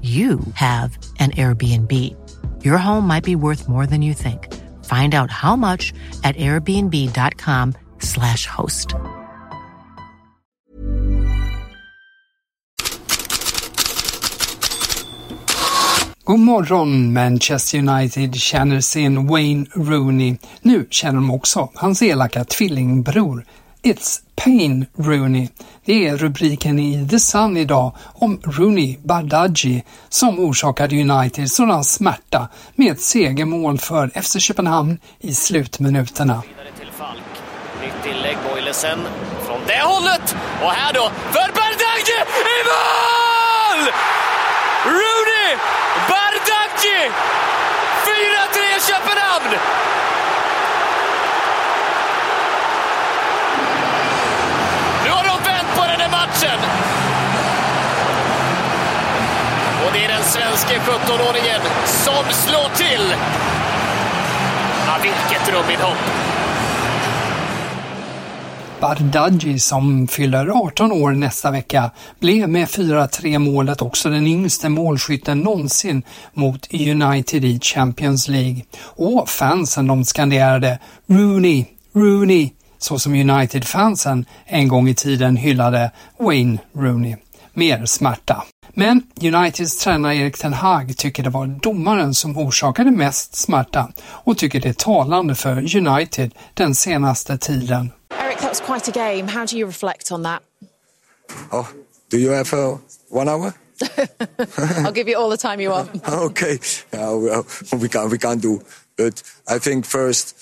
you have an Airbnb. Your home might be worth more than you think. Find out how much at airbnb.com slash host. God morgon Manchester United känner sin Wayne Rooney. Nu känner de också hans elaka tvillingbror It's Pain Rooney. Det är rubriken i The Sun idag om Rooney Bardghji som orsakade United sådan smärta med ett segermål för FC Köpenhamn i slutminuterna. Nytt inlägg, Boilesen från det hållet! Och här då, för Bardghji i mål! Rooney svenske 17-åringen som slår till. Ja, vilket rubbigt hopp. Bardghji som fyller 18 år nästa vecka blev med 4-3 målet också den yngste målskytten någonsin mot United i Champions League. Och fansen de skanderade Rooney, Rooney, så som United-fansen en gång i tiden hyllade Wayne Rooney. Mer smärta. Men Uniteds tränare Erik Ten Hag tycker det var domaren som orsakade mest smärta och tycker det är talande för United den senaste tiden. Eric, that was quite a game. How do you reflect on that? Oh, do you have uh, one hour? I'll give you all the time you want. okay, uh, well, we can't we can't do, but I think first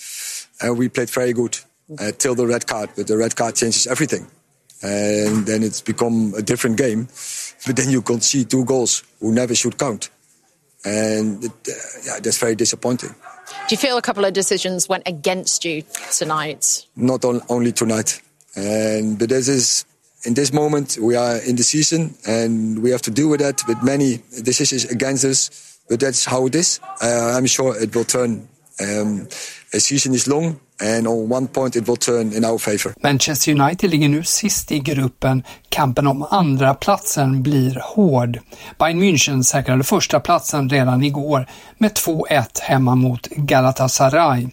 uh, we played very good uh, till the red card. But the red card changes everything, and then it's become a different game. But then you concede two goals who never should count, and it, uh, yeah, that's very disappointing. Do you feel a couple of decisions went against you tonight? Not on, only tonight, and but this is in this moment we are in the season and we have to deal with that with many decisions against us. But that's how it is. Uh, I'm sure it will turn. Um, a season is long and on one point it will turn in our favor. Manchester United ligger nu sist i gruppen. Kampen om andra platsen blir hård. Bayern München säkrade första platsen redan igår med 2-1 hemma mot Galatasaray.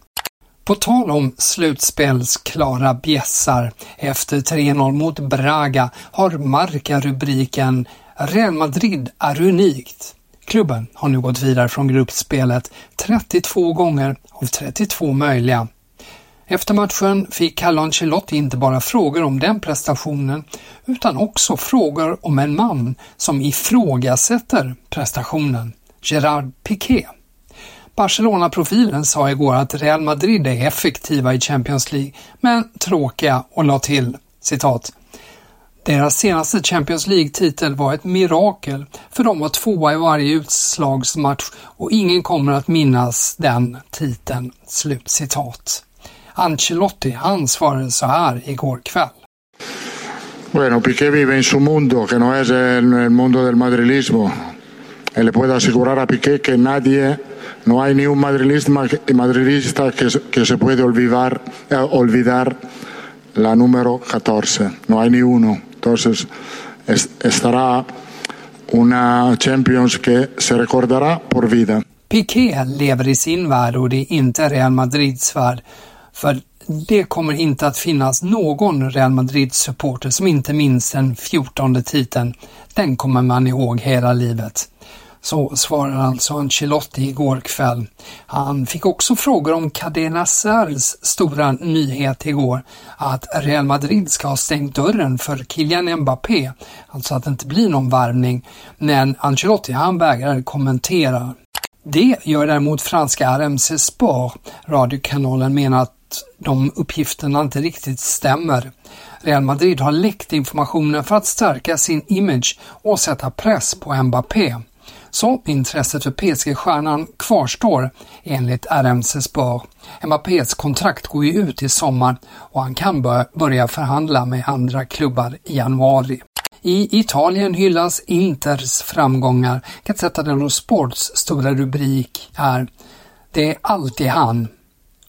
På tal om slutspelsklara bjässar, efter 3-0 mot Braga har Marca rubriken “Real Madrid är unikt”. Klubben har nu gått vidare från gruppspelet 32 gånger av 32 möjliga. Efter matchen fick Carlo Ancelotti inte bara frågor om den prestationen utan också frågor om en man som ifrågasätter prestationen, Gerard Piqué. Barcelona-profilen sa igår att Real Madrid är effektiva i Champions League, men tråkiga och la till citat deras senaste Champions League-titel var ett mirakel för de var tvåa i varje utslagsmatch och ingen kommer att minnas den titeln." Slutcitat. Ancelotti, han svarade så här igår kväll. Bueno, Piqué vive en su mundo, que no es el, mundo del madrilismo. Le puedo asegurar a Piqué que nadie, no hay ni un madrilista que, que se puede olvidar, eh, olvidar la número 14. No hay ni uno. Entonces es, estará una Champions que se recordará por vida. Piqué lever i sin värld och det är inte Real Madrids värld. För det kommer inte att finnas någon Real Madrid-supporter som inte minns den fjortonde titeln. Den kommer man ihåg hela livet. Så svarar alltså Ancelotti igår kväll. Han fick också frågor om Cadena Sers stora nyhet igår, att Real Madrid ska ha stängt dörren för Kylian Mbappé, alltså att det inte blir någon varvning. Men Ancelotti han vägrar kommentera. Det gör däremot franska RMC Sport. Radiokanalen menar att de uppgifterna inte riktigt stämmer. Real Madrid har läckt informationen för att stärka sin image och sätta press på Mbappé. Så intresset för PSG-stjärnan kvarstår enligt RMC Sport. Mbappés kontrakt går ju ut i sommar och han kan börja förhandla med andra klubbar i januari. I Italien hyllas Inters framgångar. Gazzetta dello Sports stora rubrik är “Det är alltid han”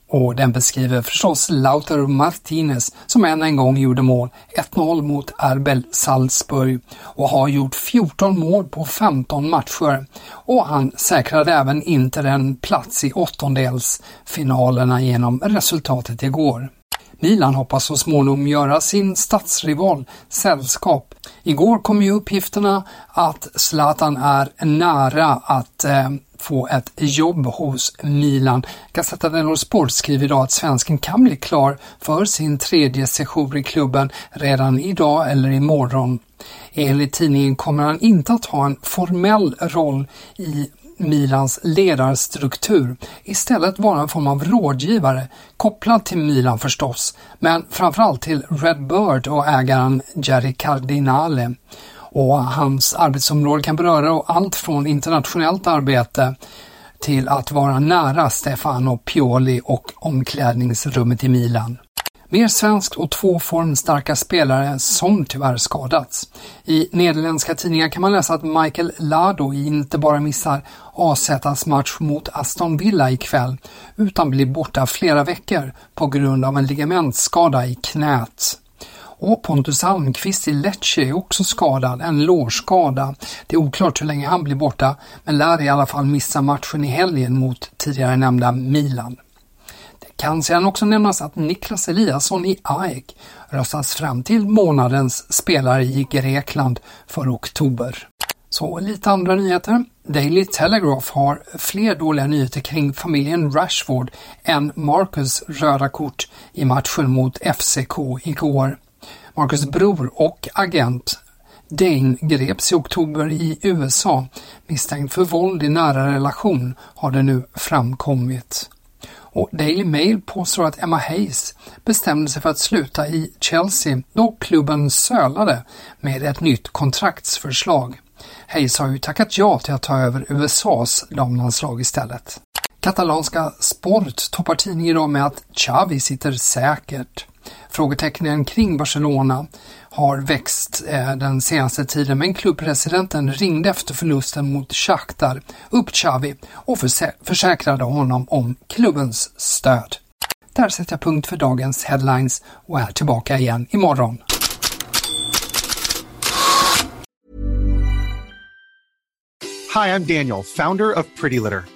och den beskriver förstås Lautaro Martinez som än en gång gjorde mål, 1-0 mot Arbel Salzburg och har gjort 14 mål på 15 matcher och han säkrade även Inter en plats i åttondelsfinalerna genom resultatet igår. Milan hoppas så småningom göra sin stadsrival sällskap. Igår kom ju uppgifterna att Zlatan är nära att eh, få ett jobb hos Milan. Gazzetta dello Sport skriver idag att svensken kan bli klar för sin tredje session i klubben redan idag eller imorgon. Enligt tidningen kommer han inte att ha en formell roll i Milans ledarstruktur. Istället vara en form av rådgivare, kopplad till Milan förstås, men framförallt till Red Bird och ägaren Jerry Cardinale. Och hans arbetsområde kan beröra allt från internationellt arbete till att vara nära Stefano Pioli och omklädningsrummet i Milan. Mer svenskt och två formstarka spelare som tyvärr skadats. I nederländska tidningar kan man läsa att Michael Lado inte bara missar AZs match mot Aston Villa ikväll utan blir borta flera veckor på grund av en ligamentskada i knät. Och Pontus Almqvist i Lecce är också skadad, en lårskada. Det är oklart hur länge han blir borta, men lär i alla fall missa matchen i helgen mot tidigare nämnda Milan. Det kan sedan också nämnas att Niklas Eliasson i AEK röstas fram till månadens spelare i Grekland för oktober. Så lite andra nyheter. Daily Telegraph har fler dåliga nyheter kring familjen Rashford än Marcus röda kort i matchen mot FCK igår. Marcus bror och agent Dane greps i oktober i USA misstänkt för våld i nära relation har det nu framkommit. Och Daily Mail påstår att Emma Hayes bestämde sig för att sluta i Chelsea då klubben sölade med ett nytt kontraktsförslag. Hayes har ju tackat ja till att ta över USAs damlandslag istället. Katalanska Sport toppar tidningen idag med att Xavi sitter säkert. Frågetecknen kring Barcelona har växt eh, den senaste tiden men klubbpresidenten ringde efter förlusten mot Shakhtar upp Xavi och försäkrade honom om klubbens stöd. Där sätter jag punkt för dagens headlines och är tillbaka igen imorgon. Hi, I'm Daniel, founder of Pretty Litter.